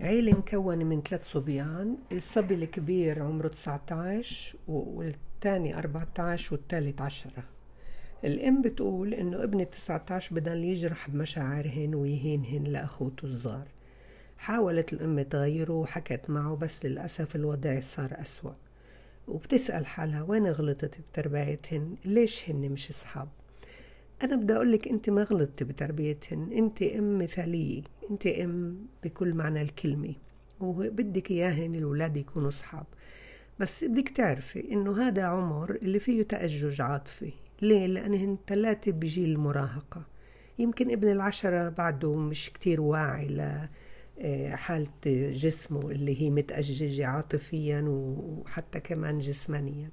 عيلة مكونة من ثلاث صبيان الصبي الكبير عمره 19 والثاني 14 والثالث 10 الأم بتقول إنه ابن ال 19 بدل يجرح بمشاعرهن ويهينهن لأخوته الصغار. حاولت الأم تغيره وحكت معه بس للأسف الوضع صار أسوأ. وبتسأل حالها وين غلطت بتربيتهن؟ ليش هن مش أصحاب؟ أنا بدي أقول لك أنت ما غلطتي بتربيتهن أنت أم مثالية أنت أم بكل معنى الكلمة وبدك إياهن الأولاد يكونوا أصحاب. بس بدك تعرفي إنه هذا عمر اللي فيه تأجج عاطفي. ليه؟ لأنهن ثلاثة بجيل المراهقة. يمكن ابن العشرة بعده مش كتير واعي لحالة آه، جسمه اللي هي متأججة عاطفيا وحتى كمان جسمانيا.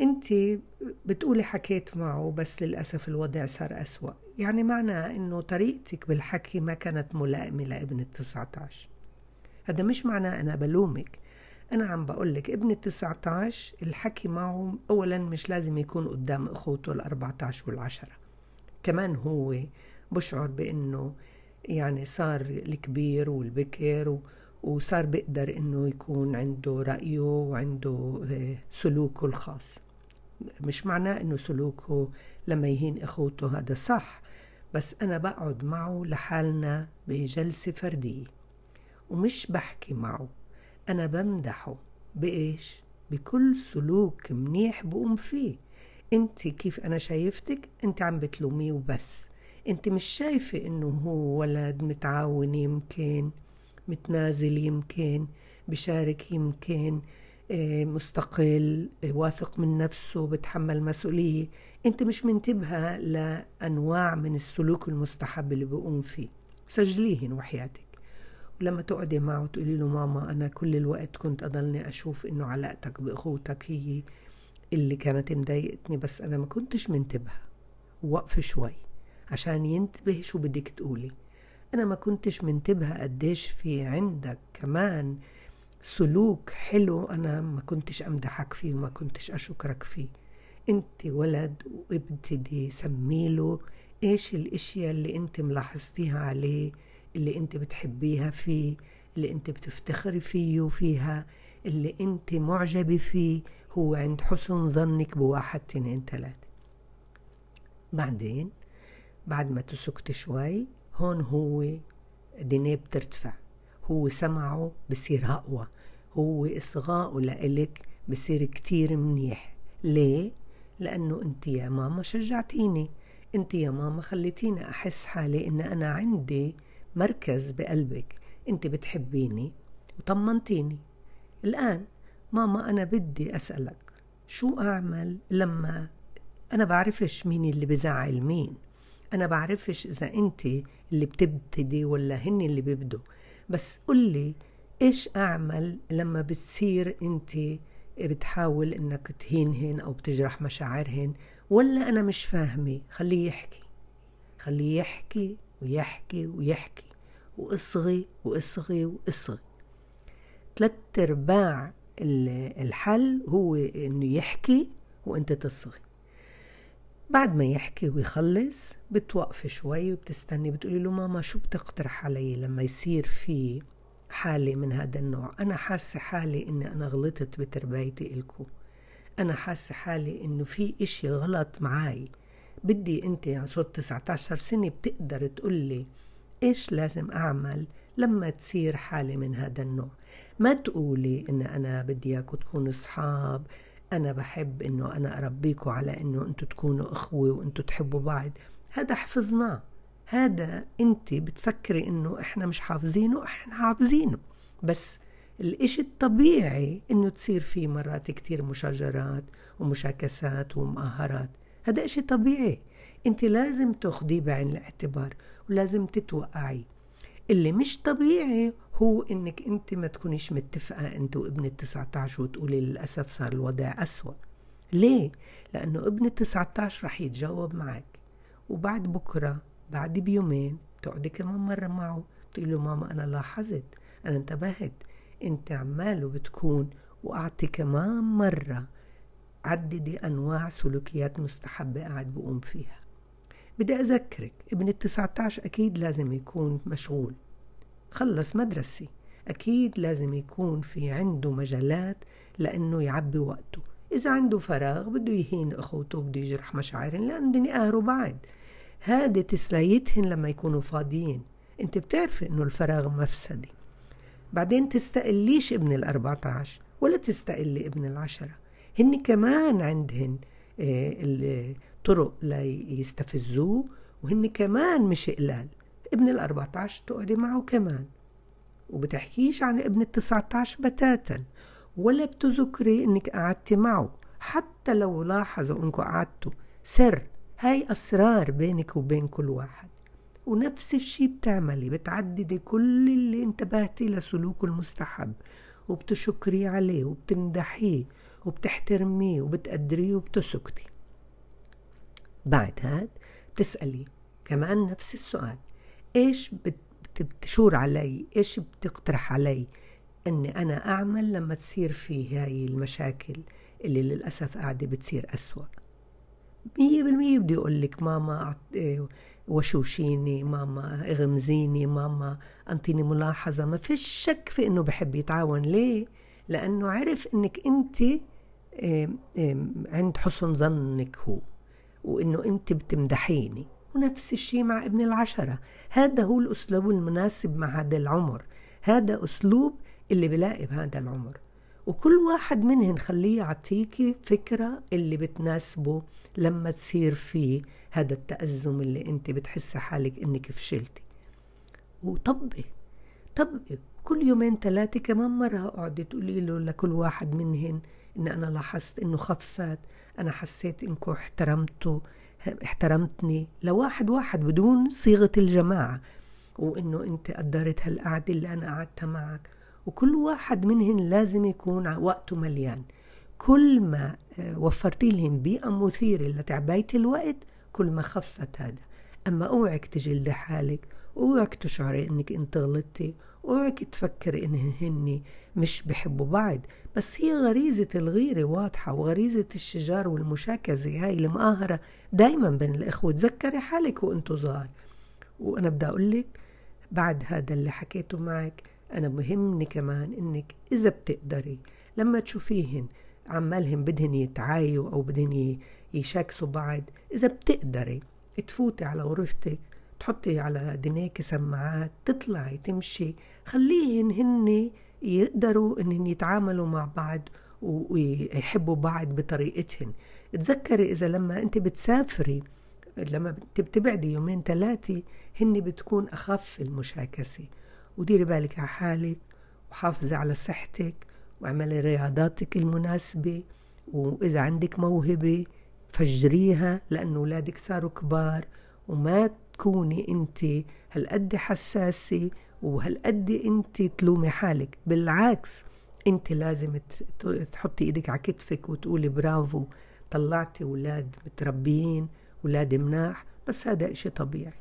انت بتقولي حكيت معه بس للأسف الوضع صار أسوأ. يعني معنى إنه طريقتك بالحكي ما كانت ملائمة لابن التسعة عشر هذا مش معناه أنا بلومك. أنا عم بقولك ابن التسعة عشر الحكي معه اولا مش لازم يكون قدام أخوته الاربعة عشر والعشرة. كمان هو بشعر بإنه يعني صار الكبير والبكر وصار بيقدر إنه يكون عنده رأيه وعنده آه، سلوكه الخاص. مش معناه إنه سلوكه لما يهين أخوته هذا صح بس أنا بقعد معه لحالنا بجلسة فردية ومش بحكي معه. أنا بمدحه بإيش؟ بكل سلوك منيح بقوم فيه. أنت كيف أنا شايفتك؟ أنت عم بتلوميه وبس. أنت مش شايفة إنه هو ولد متعاون يمكن. متنازل يمكن بشارك يمكن آه، مستقل آه، واثق من نفسه بتحمل مسؤولية. انت مش منتبهة لأنواع من السلوك المستحب اللي بقوم فيه. سجليهن وحياتك. ولما تقعدي معه تقولي له ماما أنا كل الوقت كنت أضلني أشوف إنه علاقتك بأخوتك هي اللي كانت مضايقتني بس أنا ما كنتش منتبهة. وقف شوي عشان ينتبه شو بدك تقولي. أنا ما كنتش منتبهة قديش في عندك كمان سلوك حلو أنا ما كنتش أمدحك فيه وما كنتش أشكرك فيه. أنت ولد وابتدي سميله إيش الأشياء اللي أنت ملاحظتيها عليه اللي أنت بتحبيها فيه اللي أنت بتفتخري فيه وفيها اللي أنت معجبة فيه هو عند حسن ظنك بواحد اثنين ثلاثة. بعدين بعد ما تسكت شوي هون هو دينيه بترتفع هو سمعه بصير أقوى. هو إصغاءه لإلك بصير كتير منيح. ليه؟ لأنه أنت يا ماما شجعتيني. أنت يا ماما خليتيني أحس حالي إن أنا عندي مركز بقلبك. أنت بتحبيني وطمنتيني. الآن ماما أنا بدي أسألك شو أعمل لما أنا بعرفش مين اللي بزعل مين؟ أنا بعرفش إذا أنت اللي بتبتدي ولا هن اللي بيبدوا. بس قولي إيش أعمل لما بتصير أنت بتحاول إنك تهينهن أو بتجرح مشاعرهن ولا أنا مش فاهمة؟ خليه يحكي. خليه يحكي ويحكي ويحكي. وإصغي وإصغي وإصغي. ثلاث أرباع الحل هو إنه يحكي وأنت تصغي. بعد ما يحكي ويخلص بتوقفي شوي وبتستني بتقولي له ماما شو بتقترح علي لما يصير في حالة من هذا النوع؟ أنا حاسة حالي إني أنا غلطت بتربيتي إلكو. أنا حاسة حالي إنه في إشي غلط معي بدي أنت يعني صرت 19 سنة بتقدر تقولي إيش لازم أعمل لما تصير حالة من هذا النوع. ما تقولي إن أنا بدي إياكم تكونوا أصحاب أنا بحب إنه أنا أربيكم على إنه أنتوا تكونوا إخوة وأنتوا تحبوا بعض. هذا حفظناه. هذا أنت بتفكري إنه إحنا مش حافظينه إحنا حافظينه. بس الإشي الطبيعي إنه تصير فيه مرات كتير مشاجرات ومشاكسات ومقاهرات هذا إشي طبيعي. أنت لازم تاخديه بعين الاعتبار ولازم تتوقعي. اللي مش طبيعي هو إنك أنت ما تكونيش متفقة انت وابن التسعة عشر وتقولي للأسف صار الوضع أسوأ. ليه؟ لأنه ابن التسعة عشر رح يتجاوب معك. وبعد بكرة بعد بيومين تقعدي كمان مرة معه. تقول له ماما أنا لاحظت أنا انتبهت. أنت عماله بتكون وأعطي كمان مرة. عددي أنواع سلوكيات مستحبة قاعد بقوم فيها. بدي أذكرك ابن التسعة عشر أكيد لازم يكون مشغول. خلص مدرسة. أكيد لازم يكون في عنده مجالات لأنه يعبي وقته. إذا عنده فراغ بده يهين أخوته بده يجرح مشاعرهم لأنه بدهم يقهروا بعض. هذه تسليتهن لما يكونوا فاضيين. أنت بتعرفي إنه الفراغ مفسدة. بعدين تستقليش ابن الأربعة عشر ولا تستقلي ابن العشرة. هن كمان عندهن آه، الطرق ليستفزوه وهن كمان مش قلال. ابن الأربعة عشر تقعدي معه كمان. وبتحكيش عن ابن التسعة عشر بتاتا. ولا بتذكري إنك قعدتي معه. حتى لو لاحظوا انكم قعدتوا. سر. هاي أسرار بينك وبين كل واحد. ونفس الشي بتعملي. بتعددي كل اللي انتبهتي لسلوكه المستحب. وبتشكري عليه وبتمدحيه وبتحترميه وبتقدريه وبتسكتي بعد هاد بتسألي كمان نفس السؤال. إيش بتشور علي؟ إيش بتقترح علي؟ إني أنا أعمل لما تصير في هاي المشاكل اللي للأسف قاعدة بتصير أسوأ. مية بالمية بدي أقول لك ماما إيه، وشوشيني ماما اغمزيني ماما أنطيني ملاحظة. ما فيش شك في إنه بحب يتعاون. ليه؟ لأنه عرف إنك أنت إيه، إيه، عند حسن ظنك هو وإنه أنت بتمدحيني. ونفس الشيء مع ابن العشرة. هذا هو الأسلوب المناسب مع هذا العمر. هذا أسلوب اللي بلاقي بهذا العمر. وكل واحد منهن خليه يعطيكي فكرة اللي بتناسبه لما تصير فيه هذا التأزم اللي أنت بتحسي حالك إنك فشلتي. وطبقي طبقي. كل يومين ثلاثة كمان مرة أقعدي تقولي له لكل واحد منهن إن أنا لاحظت إنه خفت أنا حسيت إنكم احترمتوا احترمتني. لواحد واحد بدون صيغة الجماعة. وإنه أنت قدرت هالقعدة اللي أنا قعدتها معك. وكل واحد منهن لازم يكون وقته مليان. كل ما آه، وفرتي لهم بيئة مثيرة لتعباية الوقت كل ما خفت هذا. أما أوعك تجلدي حالك أوعك تشعري إنك أنت غلطتي. اوعك تفكري إن هن مش بحبوا بعض. بس هي غريزة الغيرة واضحة وغريزة الشجار والمشاكسة هاي المقاهرة دايما بين الإخوة. تذكري حالك وأنتو صغار. وأنا بدي أقول لك بعد هذا اللي حكيته معك أنا مهمني كمان إنك إذا بتقدري لما تشوفيهن عمالهم بدهن يتعايوا أو بدهن يشاكسوا بعض إذا بتقدري تفوتي على غرفتك تحطي على دنيك سماعات تطلعي تمشي. خليهن هن يقدروا انهم يتعاملوا مع بعض ويحبوا بعض بطريقتهن. تذكري إذا لما أنت بتسافري لما بتبعدي يومين ثلاثة هن بتكون أخف المشاكسة. وديري بالك على حالك وحافظي على صحتك واعملي رياضاتك المناسبة. وإذا عندك موهبة فجريها لأن أولادك صاروا كبار. وما تكوني أنت هالقد حساسة وهالقد أنت تلومي حالك. بالعكس أنت لازم تحطي إيدك على كتفك وتقولي برافو طلعتي أولاد متربيين أولاد مناح بس هذا إشي طبيعي.